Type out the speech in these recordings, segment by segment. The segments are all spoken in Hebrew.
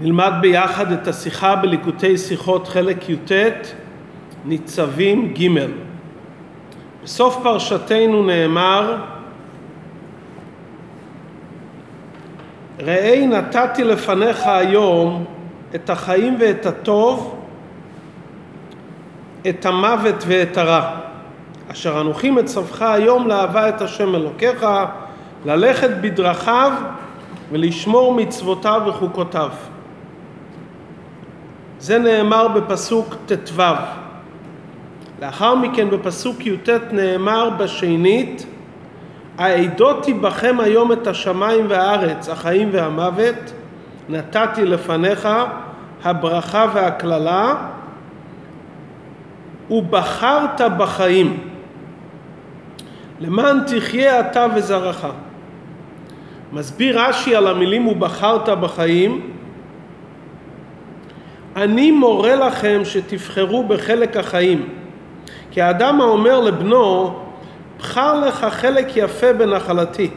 נלמד ביחד את השיחה בליקוטי שיחות חלק י"ט, ניצבים ג'. בסוף פרשתנו נאמר ראה נתתי לפניך היום את החיים ואת הטוב, את המוות ואת הרע. אשר אנוכי מצווך היום לאהבה את השם אלוקיך, ללכת בדרכיו ולשמור מצוותיו וחוקותיו. זה נאמר בפסוק ט"ו. לאחר מכן בפסוק י"ט נאמר בשנית העדותי בכם היום את השמיים והארץ, החיים והמוות, נתתי לפניך הברכה והקללה, ובחרת בחיים, למען תחיה אתה וזרעך. מסביר רש"י על המילים ובחרת בחיים, אני מורה לכם שתבחרו בחלק החיים. כי האדם האומר לבנו, בחר לך חלק יפה בנחלתי,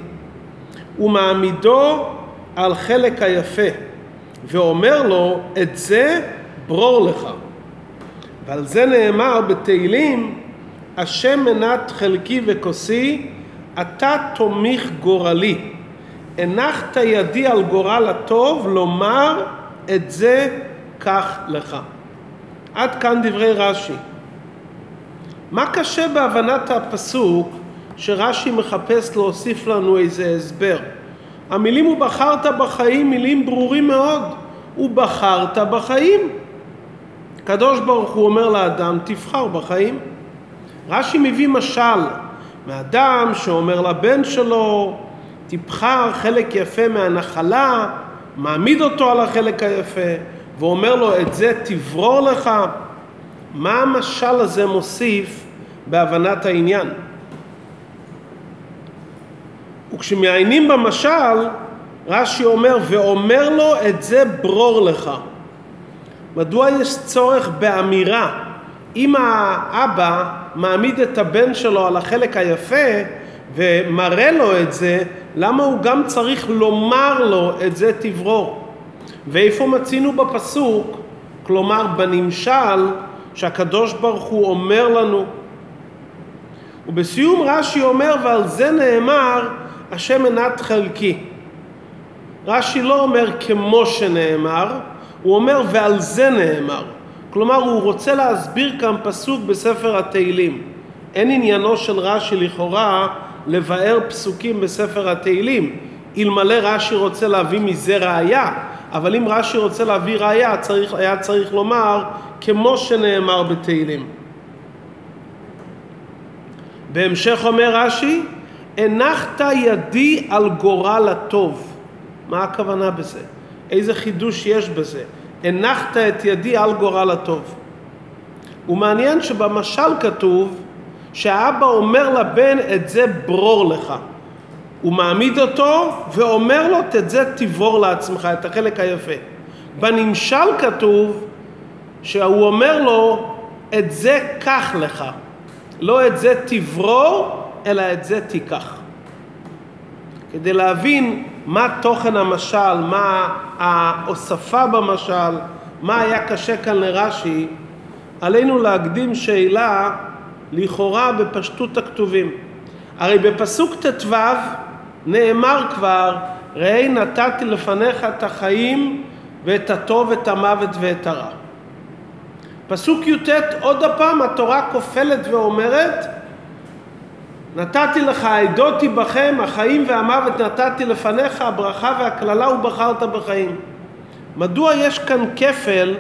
ומעמידו על חלק היפה, ואומר לו, את זה ברור לך. ועל זה נאמר בתהילים, השם מנת חלקי וכוסי, אתה תומיך גורלי. הנחת ידי על גורל הטוב, לומר, את זה קח לך. עד כאן דברי רש"י. מה קשה בהבנת הפסוק שרש"י מחפש להוסיף לנו איזה הסבר? המילים ובחרת בחיים מילים ברורים מאוד. ובחרת בחיים. הקדוש ברוך הוא אומר לאדם תבחר בחיים. רש"י מביא משל מאדם שאומר לבן שלו תבחר חלק יפה מהנחלה, מעמיד אותו על החלק היפה ואומר לו את זה תברור לך. מה המשל הזה מוסיף בהבנת העניין? וכשמעיינים במשל, רש"י אומר, ואומר לו את זה ברור לך. מדוע יש צורך באמירה? אם האבא מעמיד את הבן שלו על החלק היפה ומראה לו את זה, למה הוא גם צריך לומר לו את זה תברור? ואיפה מצינו בפסוק, כלומר בנמשל, שהקדוש ברוך הוא אומר לנו. ובסיום רש"י אומר, ועל זה נאמר, השם מנת חלקי. רש"י לא אומר כמו שנאמר, הוא אומר ועל זה נאמר. כלומר, הוא רוצה להסביר כאן פסוק בספר התהילים. אין עניינו של רש"י לכאורה לבאר פסוקים בספר התהילים. אלמלא רש"י רוצה להביא מזה ראייה, אבל אם רש"י רוצה להביא ראייה, צריך, היה צריך לומר כמו שנאמר בתהילים. בהמשך אומר רש"י, הנחת ידי על גורל הטוב. מה הכוונה בזה? איזה חידוש יש בזה? הנחת את ידי על גורל הטוב. ומעניין שבמשל כתוב שהאבא אומר לבן את זה ברור לך. הוא מעמיד אותו ואומר לו את זה תבור לעצמך, את החלק היפה. בנמשל כתוב שהוא אומר לו את זה קח לך. לא את זה תברור, אלא את זה תיקח. כדי להבין מה תוכן המשל, מה ההוספה במשל, מה היה קשה כאן לרש"י, עלינו להקדים שאלה לכאורה בפשטות הכתובים. הרי בפסוק ט"ו נאמר כבר, ראה נתתי לפניך את החיים ואת הטוב, את המוות ואת הרע. פסוק י"ט עוד הפעם התורה כופלת ואומרת נתתי לך עדותי בכם החיים והמוות נתתי לפניך הברכה והקללה ובחרת בחיים. מדוע יש כאן כפל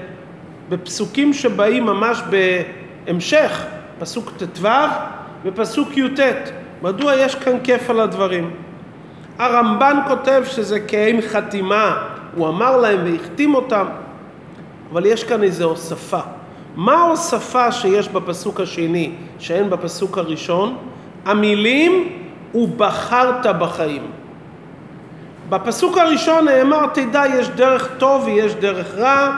בפסוקים שבאים ממש בהמשך, פסוק ט"ו ופסוק י"ט? מדוע יש כאן כפל הדברים? הרמב"ן כותב שזה כאין חתימה, הוא אמר להם והחתים אותם, אבל יש כאן איזו הוספה. מה ההוספה שיש בפסוק השני שאין בפסוק הראשון? המילים ובחרת בחיים. בפסוק הראשון נאמר תדע יש דרך טוב ויש דרך רע,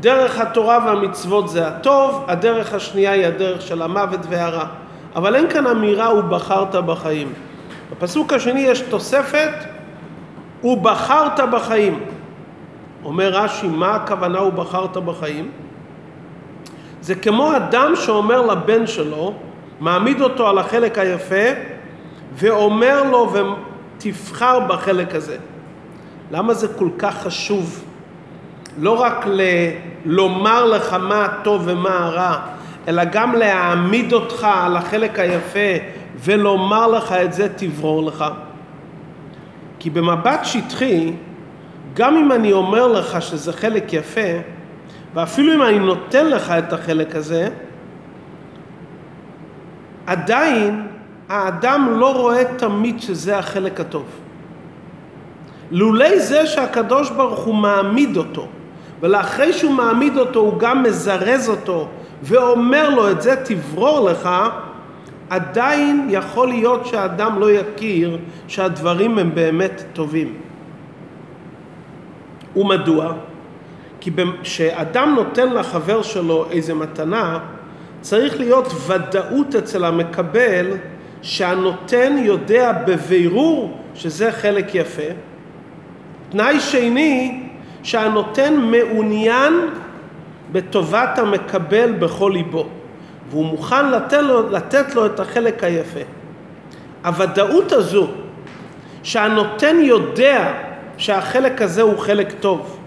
דרך התורה והמצוות זה הטוב, הדרך השנייה היא הדרך של המוות והרע. אבל אין כאן אמירה ובחרת בחיים. בפסוק השני יש תוספת ובחרת בחיים. אומר רש"י, מה הכוונה הוא בחרת בחיים? זה כמו אדם שאומר לבן שלו, מעמיד אותו על החלק היפה ואומר לו ותבחר בחלק הזה. למה זה כל כך חשוב? לא רק ל- לומר לך מה הטוב ומה הרע, אלא גם להעמיד אותך על החלק היפה ולומר לך את זה תברור לך. כי במבט שטחי, גם אם אני אומר לך שזה חלק יפה, ואפילו אם אני נותן לך את החלק הזה, עדיין האדם לא רואה תמיד שזה החלק הטוב. לולי זה שהקדוש ברוך הוא מעמיד אותו, ולאחרי שהוא מעמיד אותו הוא גם מזרז אותו ואומר לו את זה תברור לך, עדיין יכול להיות שהאדם לא יכיר שהדברים הם באמת טובים. ומדוע? כי כשאדם נותן לחבר שלו איזה מתנה, צריך להיות ודאות אצל המקבל שהנותן יודע בבירור שזה חלק יפה. תנאי שני, שהנותן מעוניין בטובת המקבל בכל ליבו, והוא מוכן לתת לו, לתת לו את החלק היפה. הוודאות הזו, שהנותן יודע שהחלק הזה הוא חלק טוב,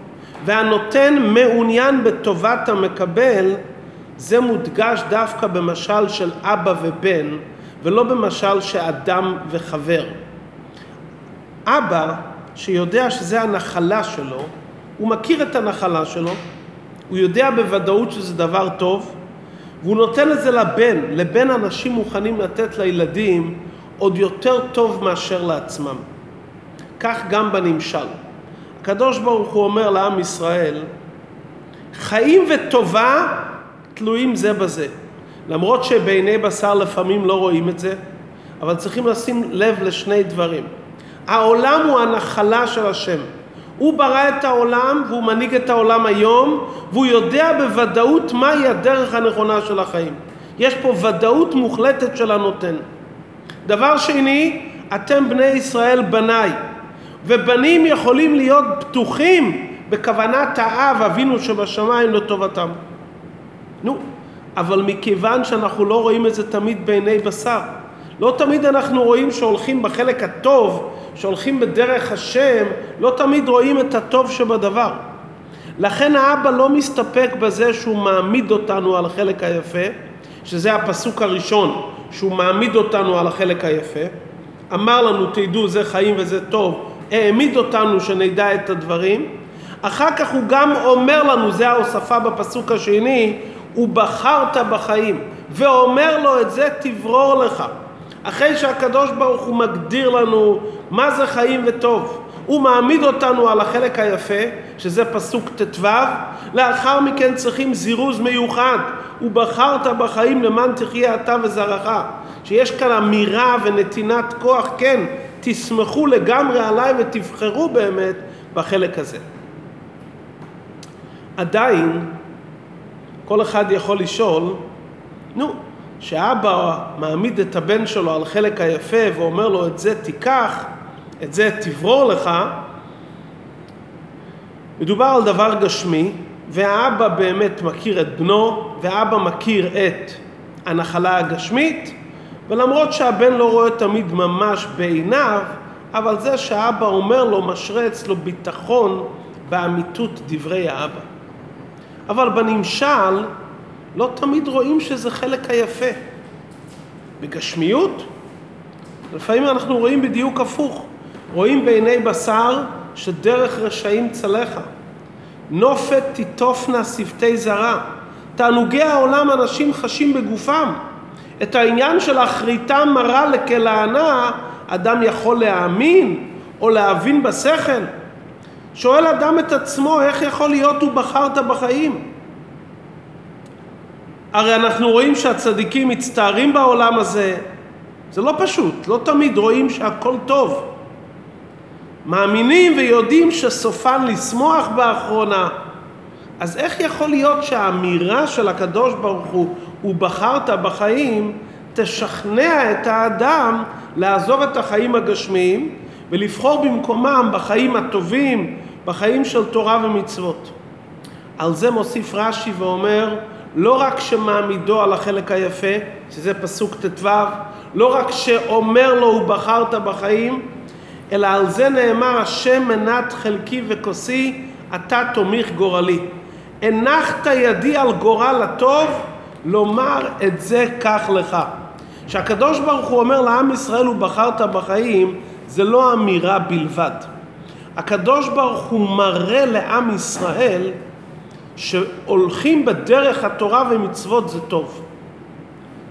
והנותן מעוניין בטובת המקבל, זה מודגש דווקא במשל של אבא ובן, ולא במשל שאדם וחבר. אבא, שיודע שזה הנחלה שלו, הוא מכיר את הנחלה שלו, הוא יודע בוודאות שזה דבר טוב, והוא נותן את זה לבן. לבן אנשים מוכנים לתת לילדים עוד יותר טוב מאשר לעצמם. כך גם בנמשל. הקדוש ברוך הוא אומר לעם ישראל, חיים וטובה תלויים זה בזה. למרות שבעיני בשר לפעמים לא רואים את זה, אבל צריכים לשים לב לשני דברים. העולם הוא הנחלה של השם. הוא ברא את העולם והוא מנהיג את העולם היום והוא יודע בוודאות מהי הדרך הנכונה של החיים. יש פה ודאות מוחלטת של הנותן. דבר שני, אתם בני ישראל בניי, ובנים יכולים להיות פתוחים בכוונת האב אבינו שבשמיים לטובתם. נו, אבל מכיוון שאנחנו לא רואים את זה תמיד בעיני בשר, לא תמיד אנחנו רואים שהולכים בחלק הטוב, שהולכים בדרך השם, לא תמיד רואים את הטוב שבדבר. לכן האבא לא מסתפק בזה שהוא מעמיד אותנו על החלק היפה, שזה הפסוק הראשון, שהוא מעמיד אותנו על החלק היפה. אמר לנו, תדעו, זה חיים וזה טוב, העמיד אותנו שנדע את הדברים. אחר כך הוא גם אומר לנו, זה ההוספה בפסוק השני, ובחרת בחיים, ואומר לו את זה תברור לך. אחרי שהקדוש ברוך הוא מגדיר לנו מה זה חיים וטוב, הוא מעמיד אותנו על החלק היפה, שזה פסוק ט"ו, לאחר מכן צריכים זירוז מיוחד, ובחרת בחיים למען תחיה אתה וזרעך, שיש כאן אמירה ונתינת כוח, כן, תסמכו לגמרי עליי ותבחרו באמת בחלק הזה. עדיין, כל אחד יכול לשאול, נו, שאבא מעמיד את הבן שלו על חלק היפה ואומר לו את זה תיקח, את זה תברור לך, מדובר על דבר גשמי, והאבא באמת מכיר את בנו, והאבא מכיר את הנחלה הגשמית, ולמרות שהבן לא רואה תמיד ממש בעיניו, אבל זה שהאבא אומר לו משרה אצלו ביטחון באמיתות דברי האבא. אבל בנמשל לא תמיד רואים שזה חלק היפה. בגשמיות, לפעמים אנחנו רואים בדיוק הפוך. רואים בעיני בשר שדרך רשעים צלחה. נופת תיטופנה שפתי זרה. תענוגי העולם אנשים חשים בגופם. את העניין של אחריתם מרה לכלענה, אדם יכול להאמין או להבין בשכל. שואל אדם את עצמו, איך יכול להיות הוא בחרת בחיים? הרי אנחנו רואים שהצדיקים מצטערים בעולם הזה, זה לא פשוט, לא תמיד רואים שהכל טוב. מאמינים ויודעים שסופן לשמוח באחרונה. אז איך יכול להיות שהאמירה של הקדוש ברוך הוא, הוא בחרת בחיים, תשכנע את האדם לעזוב את החיים הגשמיים ולבחור במקומם בחיים הטובים בחיים של תורה ומצוות. על זה מוסיף רש"י ואומר, לא רק שמעמידו על החלק היפה, שזה פסוק ט"ו, לא רק שאומר לו ובחרת בחיים, אלא על זה נאמר השם מנת חלקי וכוסי, אתה תומיך גורלי. הנחת ידי על גורל הטוב, לומר את זה קח לך. כשהקדוש ברוך הוא אומר לעם ישראל ובחרת בחיים, זה לא אמירה בלבד. הקדוש ברוך הוא מראה לעם ישראל שהולכים בדרך התורה ומצוות זה טוב.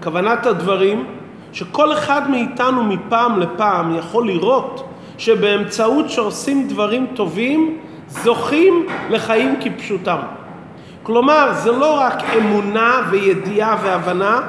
כוונת הדברים, שכל אחד מאיתנו מפעם לפעם יכול לראות שבאמצעות שעושים דברים טובים, זוכים לחיים כפשוטם. כלומר, זה לא רק אמונה וידיעה והבנה,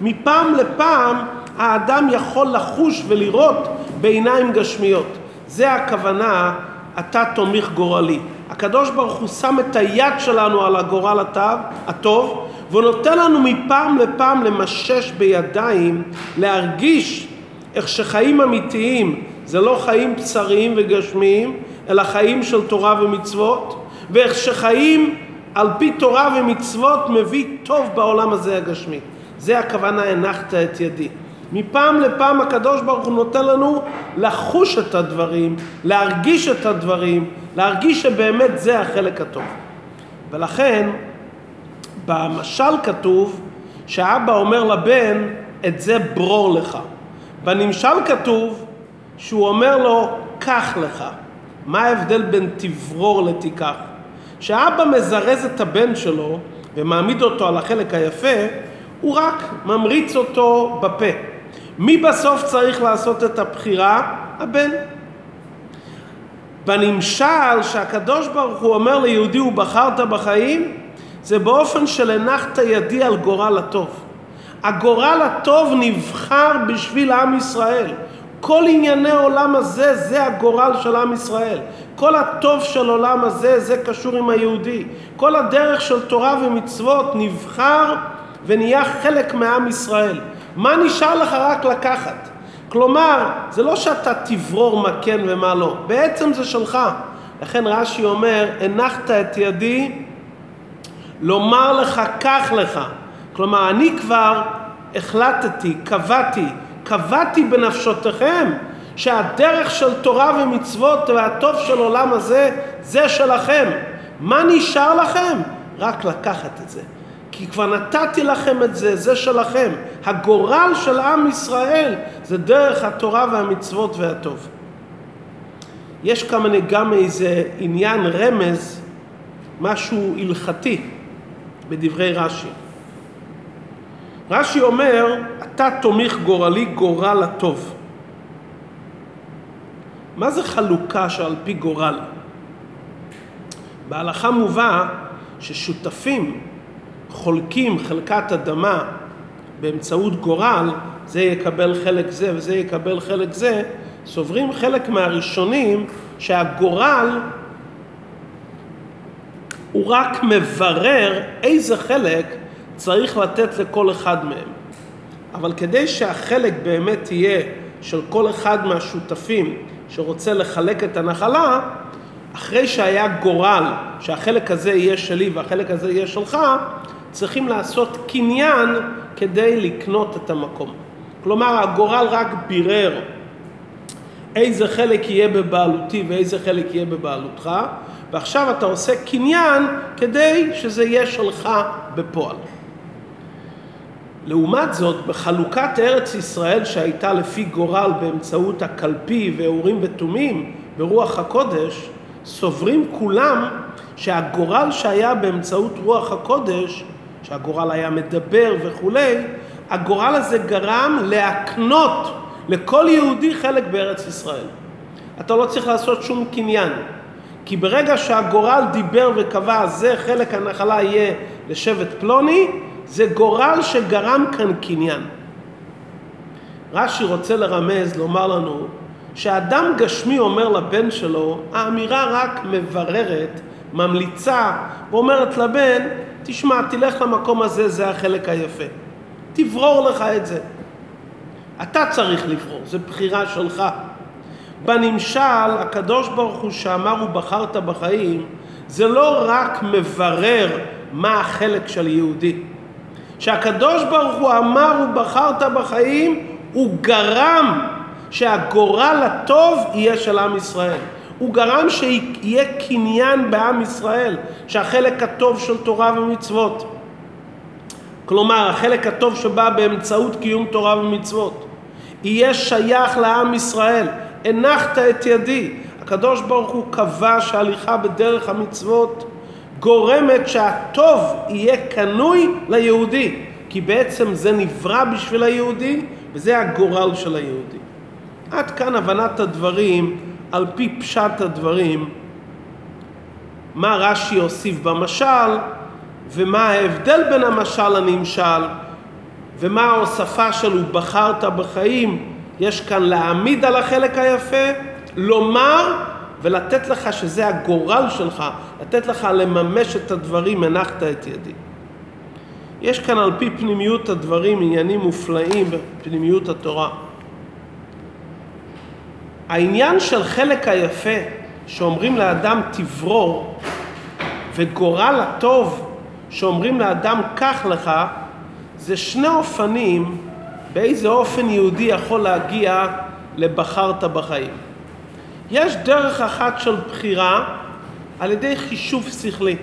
מפעם לפעם האדם יכול לחוש ולראות בעיניים גשמיות. זה הכוונה, אתה תומיך גורלי. הקדוש ברוך הוא שם את היד שלנו על הגורל הטוב, הטוב ונותן לנו מפעם לפעם למשש בידיים, להרגיש איך שחיים אמיתיים זה לא חיים בשריים וגשמיים, אלא חיים של תורה ומצוות, ואיך שחיים על פי תורה ומצוות מביא טוב בעולם הזה הגשמי. זה הכוונה הנחת את ידי. מפעם לפעם הקדוש ברוך הוא נותן לנו לחוש את הדברים, להרגיש את הדברים, להרגיש שבאמת זה החלק הטוב. ולכן במשל כתוב שאבא אומר לבן, את זה ברור לך. בנמשל כתוב שהוא אומר לו, קח לך. מה ההבדל בין תברור לתיקח? כשאבא מזרז את הבן שלו ומעמיד אותו על החלק היפה, הוא רק ממריץ אותו בפה. מי בסוף צריך לעשות את הבחירה? הבן. בנמשל שהקדוש ברוך הוא אומר ליהודי ובחרת בחיים, זה באופן של הנחת ידי על גורל הטוב. הגורל הטוב נבחר בשביל עם ישראל. כל ענייני העולם הזה, זה הגורל של עם ישראל. כל הטוב של עולם הזה, זה קשור עם היהודי. כל הדרך של תורה ומצוות נבחר ונהיה חלק מעם ישראל. מה נשאר לך רק לקחת? כלומר, זה לא שאתה תברור מה כן ומה לא, בעצם זה שלך. לכן רש"י אומר, הנחת את ידי לומר לך, קח לך. כלומר, אני כבר החלטתי, קבעתי, קבעתי בנפשותיכם שהדרך של תורה ומצוות והטוב של עולם הזה, זה שלכם. מה נשאר לכם? רק לקחת את זה. כי כבר נתתי לכם את זה, זה שלכם. הגורל של עם ישראל זה דרך התורה והמצוות והטוב. יש כמה גם איזה עניין רמז, משהו הלכתי בדברי רש"י. רש"י אומר, אתה תומיך גורלי גורל הטוב. מה זה חלוקה שעל פי גורל? בהלכה מובא ששותפים חולקים חלקת אדמה באמצעות גורל, זה יקבל חלק זה וזה יקבל חלק זה, סוברים חלק מהראשונים שהגורל הוא רק מברר איזה חלק צריך לתת לכל אחד מהם. אבל כדי שהחלק באמת יהיה של כל אחד מהשותפים שרוצה לחלק את הנחלה, אחרי שהיה גורל שהחלק הזה יהיה שלי והחלק הזה יהיה שלך, צריכים לעשות קניין כדי לקנות את המקום. כלומר, הגורל רק בירר איזה חלק יהיה בבעלותי ואיזה חלק יהיה בבעלותך, ועכשיו אתה עושה קניין כדי שזה יהיה שלך בפועל. לעומת זאת, בחלוקת ארץ ישראל שהייתה לפי גורל באמצעות הקלפי ואורים ותומים ברוח הקודש, סוברים כולם שהגורל שהיה באמצעות רוח הקודש שהגורל היה מדבר וכולי, הגורל הזה גרם להקנות לכל יהודי חלק בארץ ישראל. אתה לא צריך לעשות שום קניין, כי ברגע שהגורל דיבר וקבע זה חלק הנחלה יהיה לשבט פלוני, זה גורל שגרם כאן קניין. רש"י רוצה לרמז, לומר לנו, שאדם גשמי אומר לבן שלו, האמירה רק מבררת, ממליצה, ואומרת לבן, תשמע, תלך למקום הזה, זה החלק היפה. תברור לך את זה. אתה צריך לברור, זו בחירה שלך. בנמשל, הקדוש ברוך הוא שאמר ובחרת בחיים, זה לא רק מברר מה החלק של יהודי. שהקדוש ברוך הוא אמר ובחרת בחיים, הוא גרם שהגורל הטוב יהיה של עם ישראל. הוא גרם שיהיה קניין בעם ישראל, שהחלק הטוב של תורה ומצוות. כלומר, החלק הטוב שבא באמצעות קיום תורה ומצוות, יהיה שייך לעם ישראל. הנחת את ידי. הקדוש ברוך הוא קבע שהליכה בדרך המצוות גורמת שהטוב יהיה קנוי ליהודי, כי בעצם זה נברא בשביל היהודי וזה הגורל של היהודי. עד כאן הבנת הדברים על פי פשט הדברים, מה רש"י הוסיף במשל ומה ההבדל בין המשל לנמשל ומה ההוספה שלו בחרת בחיים יש כאן להעמיד על החלק היפה, לומר ולתת לך שזה הגורל שלך, לתת לך לממש את הדברים, הנחת את ידי. יש כאן על פי פנימיות הדברים עניינים מופלאים בפנימיות התורה. העניין של חלק היפה שאומרים לאדם תברור וגורל הטוב שאומרים לאדם קח לך זה שני אופנים באיזה אופן יהודי יכול להגיע לבחרת בחיים. יש דרך אחת של בחירה על ידי חישוב שכלי.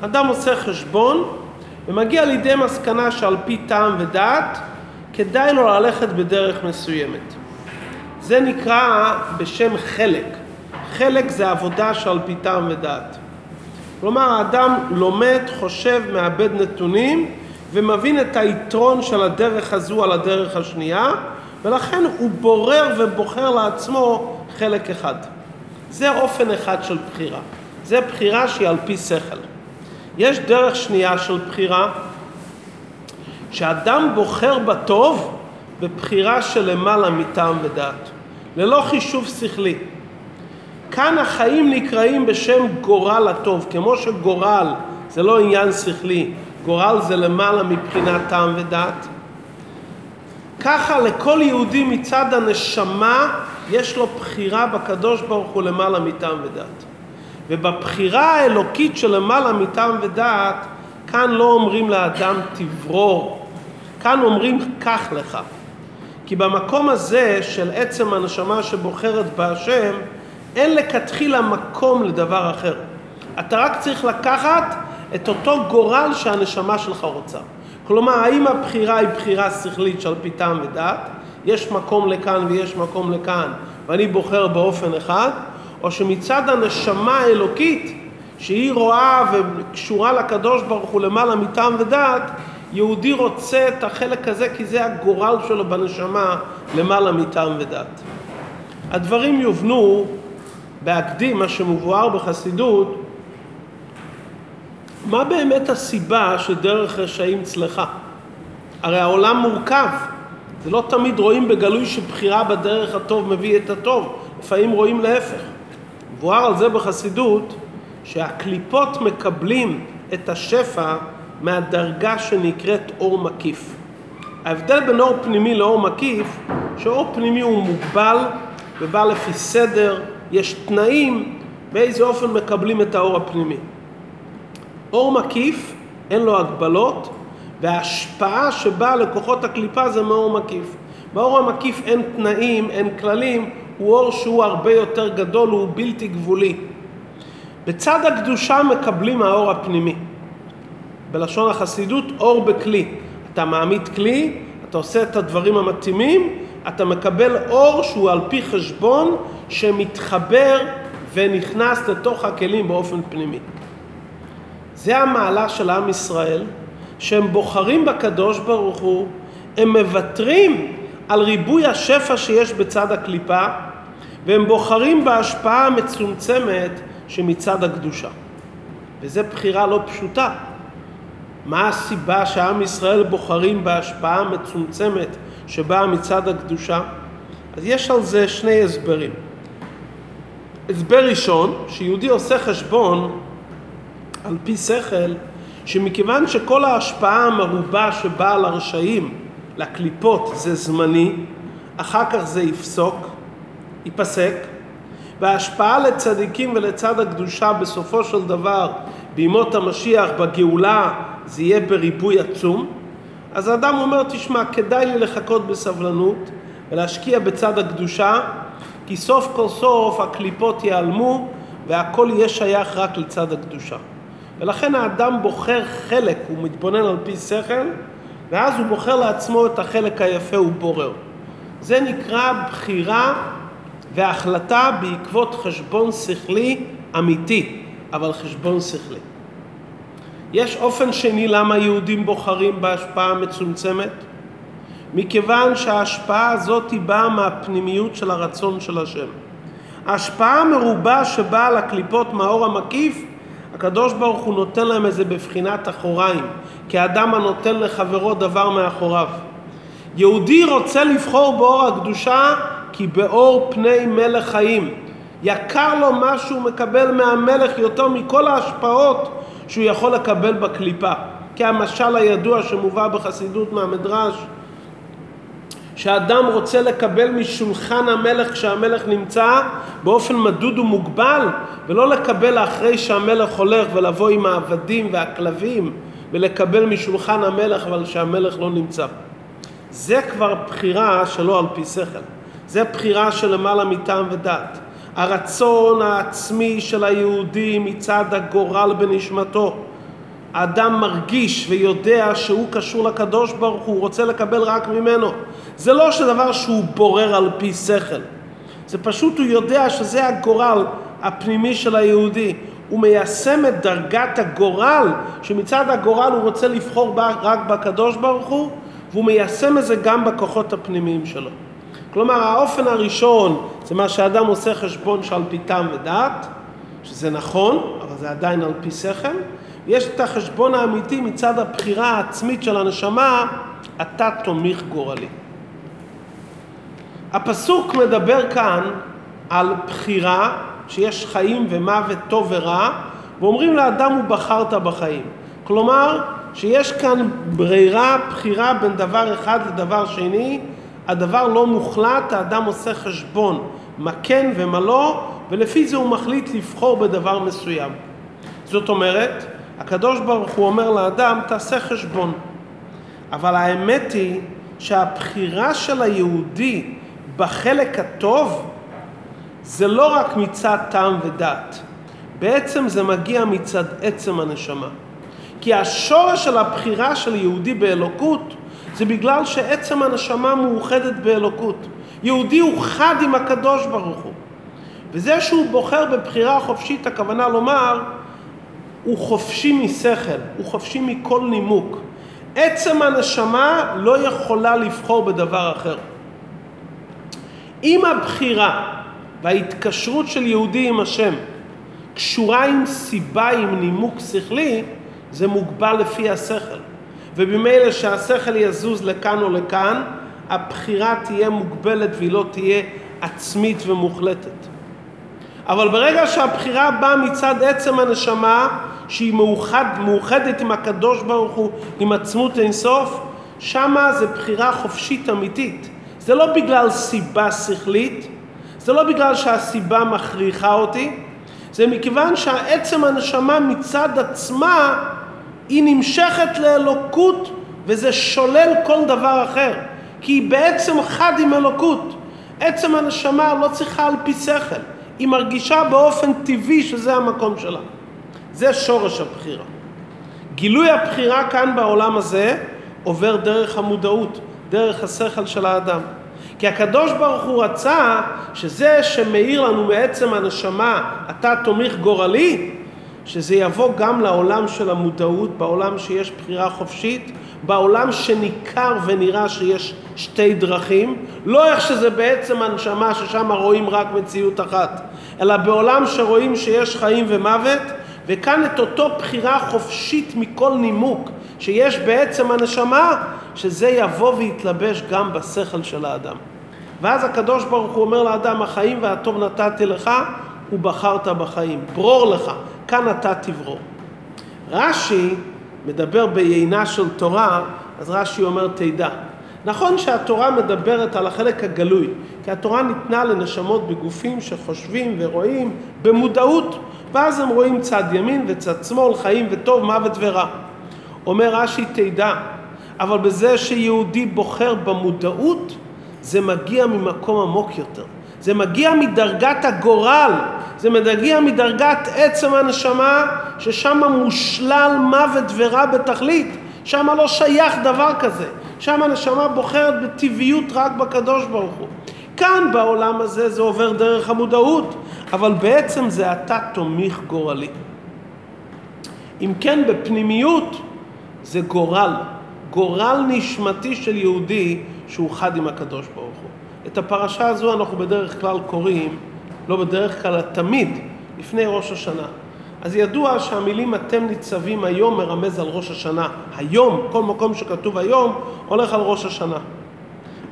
אדם עושה חשבון ומגיע לידי מסקנה שעל פי טעם ודעת כדאי לו ללכת בדרך מסוימת. זה נקרא בשם חלק. חלק זה עבודה שעל פי טעם ודעת. כלומר, האדם לומד, חושב, מאבד נתונים ומבין את היתרון של הדרך הזו על הדרך השנייה, ולכן הוא בורר ובוחר לעצמו חלק אחד. זה אופן אחד של בחירה. זה בחירה שהיא על פי שכל. יש דרך שנייה של בחירה, שאדם בוחר בטוב בבחירה של למעלה מטעם ודעת, ללא חישוב שכלי. כאן החיים נקראים בשם גורל הטוב, כמו שגורל זה לא עניין שכלי, גורל זה למעלה מבחינת טעם ודעת. ככה לכל יהודי מצד הנשמה יש לו בחירה בקדוש ברוך הוא למעלה מטעם ודעת. ובבחירה האלוקית של למעלה מטעם ודעת, כאן לא אומרים לאדם תברור, כאן אומרים קח לך. כי במקום הזה של עצם הנשמה שבוחרת בהשם, אין לכתחילה מקום לדבר אחר. אתה רק צריך לקחת את אותו גורל שהנשמה שלך רוצה. כלומר, האם הבחירה היא בחירה שכלית שעל פי טעם ודעת, יש מקום לכאן ויש מקום לכאן, ואני בוחר באופן אחד, או שמצד הנשמה האלוקית, שהיא רואה וקשורה לקדוש ברוך הוא למעלה מטעם ודעת, יהודי רוצה את החלק הזה כי זה הגורל שלו בנשמה למעלה מטעם ודעת. הדברים יובנו בהקדים, מה שמבואר בחסידות, מה באמת הסיבה שדרך רשעים צלחה? הרי העולם מורכב, זה לא תמיד רואים בגלוי שבחירה בדרך הטוב מביא את הטוב, לפעמים רואים להפך. מבואר על זה בחסידות שהקליפות מקבלים את השפע מהדרגה שנקראת אור מקיף. ההבדל בין אור פנימי לאור מקיף, שאור פנימי הוא מוגבל ובא לפי סדר, יש תנאים באיזה אופן מקבלים את האור הפנימי. אור מקיף, אין לו הגבלות, וההשפעה שבאה לכוחות הקליפה זה מאור מקיף. באור המקיף אין תנאים, אין כללים, הוא אור שהוא הרבה יותר גדול, הוא בלתי גבולי. בצד הקדושה מקבלים האור הפנימי. בלשון החסידות, אור בכלי. אתה מעמיד כלי, אתה עושה את הדברים המתאימים, אתה מקבל אור שהוא על פי חשבון שמתחבר ונכנס לתוך הכלים באופן פנימי. זה המעלה של עם ישראל, שהם בוחרים בקדוש ברוך הוא, הם מוותרים על ריבוי השפע שיש בצד הקליפה, והם בוחרים בהשפעה המצומצמת שמצד הקדושה. וזו בחירה לא פשוטה. מה הסיבה שעם ישראל בוחרים בהשפעה המצומצמת שבאה מצד הקדושה? אז יש על זה שני הסברים. הסבר ראשון, שיהודי עושה חשבון על פי שכל, שמכיוון שכל ההשפעה המרובה שבאה לרשעים, לקליפות, זה זמני, אחר כך זה יפסוק, ייפסק, וההשפעה לצדיקים ולצד הקדושה בסופו של דבר בימות המשיח, בגאולה, זה יהיה בריבוי עצום, אז האדם אומר, תשמע, כדאי לי לחכות בסבלנות ולהשקיע בצד הקדושה, כי סוף כל סוף הקליפות ייעלמו והכל יהיה שייך רק לצד הקדושה. ולכן האדם בוחר חלק, הוא מתבונן על פי שכל, ואז הוא בוחר לעצמו את החלק היפה, הוא בורר. זה נקרא בחירה והחלטה בעקבות חשבון שכלי אמיתי, אבל חשבון שכלי. יש אופן שני למה יהודים בוחרים בהשפעה מצומצמת? מכיוון שההשפעה הזאת היא באה מהפנימיות של הרצון של השם. ההשפעה המרובה שבאה לקליפות מהאור המקיף, הקדוש ברוך הוא נותן להם איזה בבחינת אחוריים, כאדם הנותן לחברו דבר מאחוריו. יהודי רוצה לבחור באור הקדושה כי באור פני מלך חיים. יקר לו מה שהוא מקבל מהמלך יותר מכל ההשפעות שהוא יכול לקבל בקליפה. כהמשל הידוע שמובא בחסידות מהמדרש, שאדם רוצה לקבל משולחן המלך כשהמלך נמצא באופן מדוד ומוגבל, ולא לקבל אחרי שהמלך הולך ולבוא עם העבדים והכלבים ולקבל משולחן המלך אבל שהמלך לא נמצא. זה כבר בחירה שלא על פי שכל. זה בחירה של למעלה מטעם ודעת. הרצון העצמי של היהודי מצד הגורל בנשמתו. האדם מרגיש ויודע שהוא קשור לקדוש ברוך הוא, הוא רוצה לקבל רק ממנו. זה לא שדבר שהוא בורר על פי שכל. זה פשוט הוא יודע שזה הגורל הפנימי של היהודי. הוא מיישם את דרגת הגורל, שמצד הגורל הוא רוצה לבחור רק בקדוש ברוך הוא, והוא מיישם את זה גם בכוחות הפנימיים שלו. כלומר, האופן הראשון זה מה שאדם עושה חשבון שעל פי טעם ודעת, שזה נכון, אבל זה עדיין על פי שכל. יש את החשבון האמיתי מצד הבחירה העצמית של הנשמה, אתה תומיך גורלי. הפסוק מדבר כאן על בחירה, שיש חיים ומוות טוב ורע, ואומרים לאדם הוא בחרת בחיים. כלומר, שיש כאן ברירה, בחירה בין דבר אחד לדבר שני, הדבר לא מוחלט, האדם עושה חשבון מה כן ומה לא, ולפי זה הוא מחליט לבחור בדבר מסוים. זאת אומרת, הקדוש ברוך הוא אומר לאדם, תעשה חשבון. אבל האמת היא שהבחירה של היהודי בחלק הטוב זה לא רק מצד טעם ודת, בעצם זה מגיע מצד עצם הנשמה. כי השורש של הבחירה של יהודי באלוקות זה בגלל שעצם הנשמה מאוחדת באלוקות. יהודי הוא חד עם הקדוש ברוך הוא. וזה שהוא בוחר בבחירה חופשית, הכוונה לומר, הוא חופשי משכל, הוא חופשי מכל נימוק. עצם הנשמה לא יכולה לבחור בדבר אחר. אם הבחירה וההתקשרות של יהודי עם השם קשורה עם סיבה, עם נימוק שכלי, זה מוגבל לפי השכל. ובמילא שהשכל יזוז לכאן או לכאן, הבחירה תהיה מוגבלת והיא לא תהיה עצמית ומוחלטת. אבל ברגע שהבחירה באה מצד עצם הנשמה, שהיא מאוחד, מאוחדת עם הקדוש ברוך הוא, עם עצמות אינסוף, שמה זה בחירה חופשית אמיתית. זה לא בגלל סיבה שכלית, זה לא בגלל שהסיבה מכריחה אותי, זה מכיוון שהעצם הנשמה מצד עצמה היא נמשכת לאלוקות וזה שולל כל דבר אחר. כי היא בעצם חד עם אלוקות. עצם הנשמה לא צריכה על פי שכל. היא מרגישה באופן טבעי שזה המקום שלה. זה שורש הבחירה. גילוי הבחירה כאן בעולם הזה עובר דרך המודעות, דרך השכל של האדם. כי הקדוש ברוך הוא רצה שזה שמאיר לנו מעצם הנשמה, אתה תומך גורלי, שזה יבוא גם לעולם של המודעות, בעולם שיש בחירה חופשית, בעולם שניכר ונראה שיש שתי דרכים, לא איך שזה בעצם הנשמה ששם רואים רק מציאות אחת, אלא בעולם שרואים שיש חיים ומוות, וכאן את אותו בחירה חופשית מכל נימוק שיש בעצם הנשמה, שזה יבוא ויתלבש גם בשכל של האדם. ואז הקדוש ברוך הוא אומר לאדם, החיים והטוב נתתי לך, ובחרת בחיים. ברור לך, כאן אתה תברור. רש"י מדבר ביינה של תורה, אז רש"י אומר תדע. נכון שהתורה מדברת על החלק הגלוי, כי התורה ניתנה לנשמות בגופים שחושבים ורואים במודעות, ואז הם רואים צד ימין וצד שמאל, חיים וטוב, מוות ורע. אומר רש"י, תדע, אבל בזה שיהודי בוחר במודעות, זה מגיע ממקום עמוק יותר. זה מגיע מדרגת הגורל, זה מגיע מדרגת עצם הנשמה, ששם מושלל מוות ורע בתכלית, שם לא שייך דבר כזה, שם הנשמה בוחרת בטבעיות רק בקדוש ברוך הוא. כאן בעולם הזה זה עובר דרך המודעות, אבל בעצם זה אתה תומיך גורלי. אם כן, בפנימיות זה גורל, גורל נשמתי של יהודי שהוא חד עם הקדוש ברוך הוא. את הפרשה הזו אנחנו בדרך כלל קוראים, לא בדרך כלל, תמיד, לפני ראש השנה. אז ידוע שהמילים אתם ניצבים היום מרמז על ראש השנה. היום, כל מקום שכתוב היום, הולך על ראש השנה.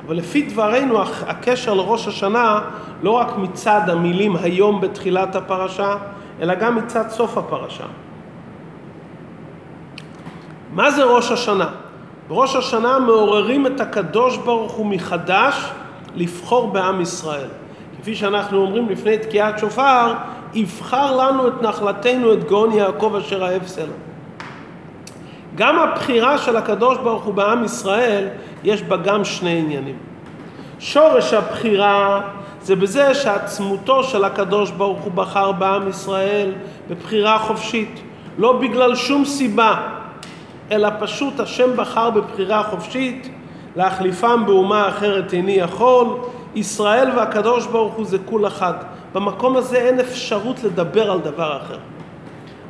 אבל לפי דברינו הקשר לראש השנה לא רק מצד המילים היום בתחילת הפרשה, אלא גם מצד סוף הפרשה. מה זה ראש השנה? בראש השנה מעוררים את הקדוש ברוך הוא מחדש לבחור בעם ישראל. כפי שאנחנו אומרים לפני תקיעת שופר, יבחר לנו את נחלתנו, את גאון יעקב אשר סלע. גם הבחירה של הקדוש ברוך הוא בעם ישראל, יש בה גם שני עניינים. שורש הבחירה זה בזה שעצמותו של הקדוש ברוך הוא בחר בעם ישראל בבחירה חופשית, לא בגלל שום סיבה, אלא פשוט השם בחר בבחירה חופשית להחליפם באומה אחרת איני יכול, ישראל והקדוש ברוך הוא זה כול אחד. במקום הזה אין אפשרות לדבר על דבר אחר.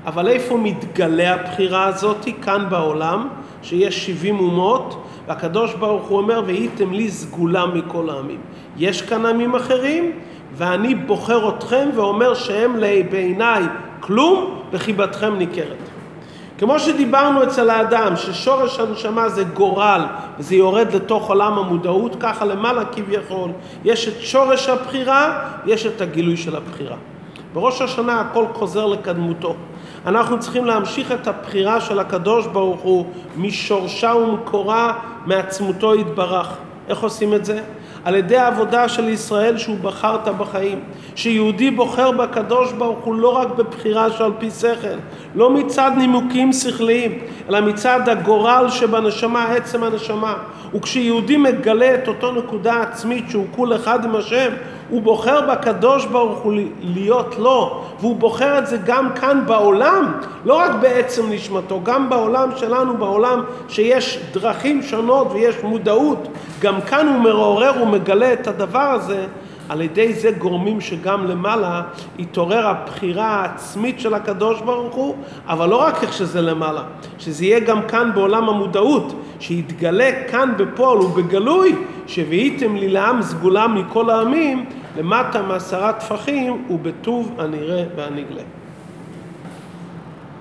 אבל איפה מתגלה הבחירה הזאת? כאן בעולם, שיש 70 אומות, והקדוש ברוך הוא אומר, והייתם לי סגולה מכל העמים. יש כאן עמים אחרים, ואני בוחר אתכם ואומר שהם בעיניי כלום, וחיבתכם ניכרת. כמו שדיברנו אצל האדם, ששורש הנשמה זה גורל, וזה יורד לתוך עולם המודעות, ככה למעלה כביכול, יש את שורש הבחירה, יש את הגילוי של הבחירה. בראש השנה הכל חוזר לקדמותו. אנחנו צריכים להמשיך את הבחירה של הקדוש ברוך הוא משורשה ומקורה, מעצמותו יתברך. איך עושים את זה? על ידי העבודה של ישראל שהוא בחרת בחיים. שיהודי בוחר בקדוש ברוך הוא לא רק בבחירה שעל פי שכל, לא מצד נימוקים שכליים, אלא מצד הגורל שבנשמה, עצם הנשמה. וכשיהודי מגלה את אותו נקודה עצמית שהוא כול אחד עם השם, הוא בוחר בקדוש ברוך הוא להיות לו, והוא בוחר את זה גם כאן בעולם, לא רק בעצם נשמתו, גם בעולם שלנו, בעולם שיש דרכים שונות ויש מודעות, גם כאן הוא מעורר ומגלה את הדבר הזה. על ידי זה גורמים שגם למעלה יתעורר הבחירה העצמית של הקדוש ברוך הוא, אבל לא רק איך שזה למעלה, שזה יהיה גם כאן בעולם המודעות, שיתגלה כאן בפועל ובגלוי, שהבאיתם לי לעם סגולה מכל העמים, למטה מעשרה טפחים ובטוב הנראה והנגלה.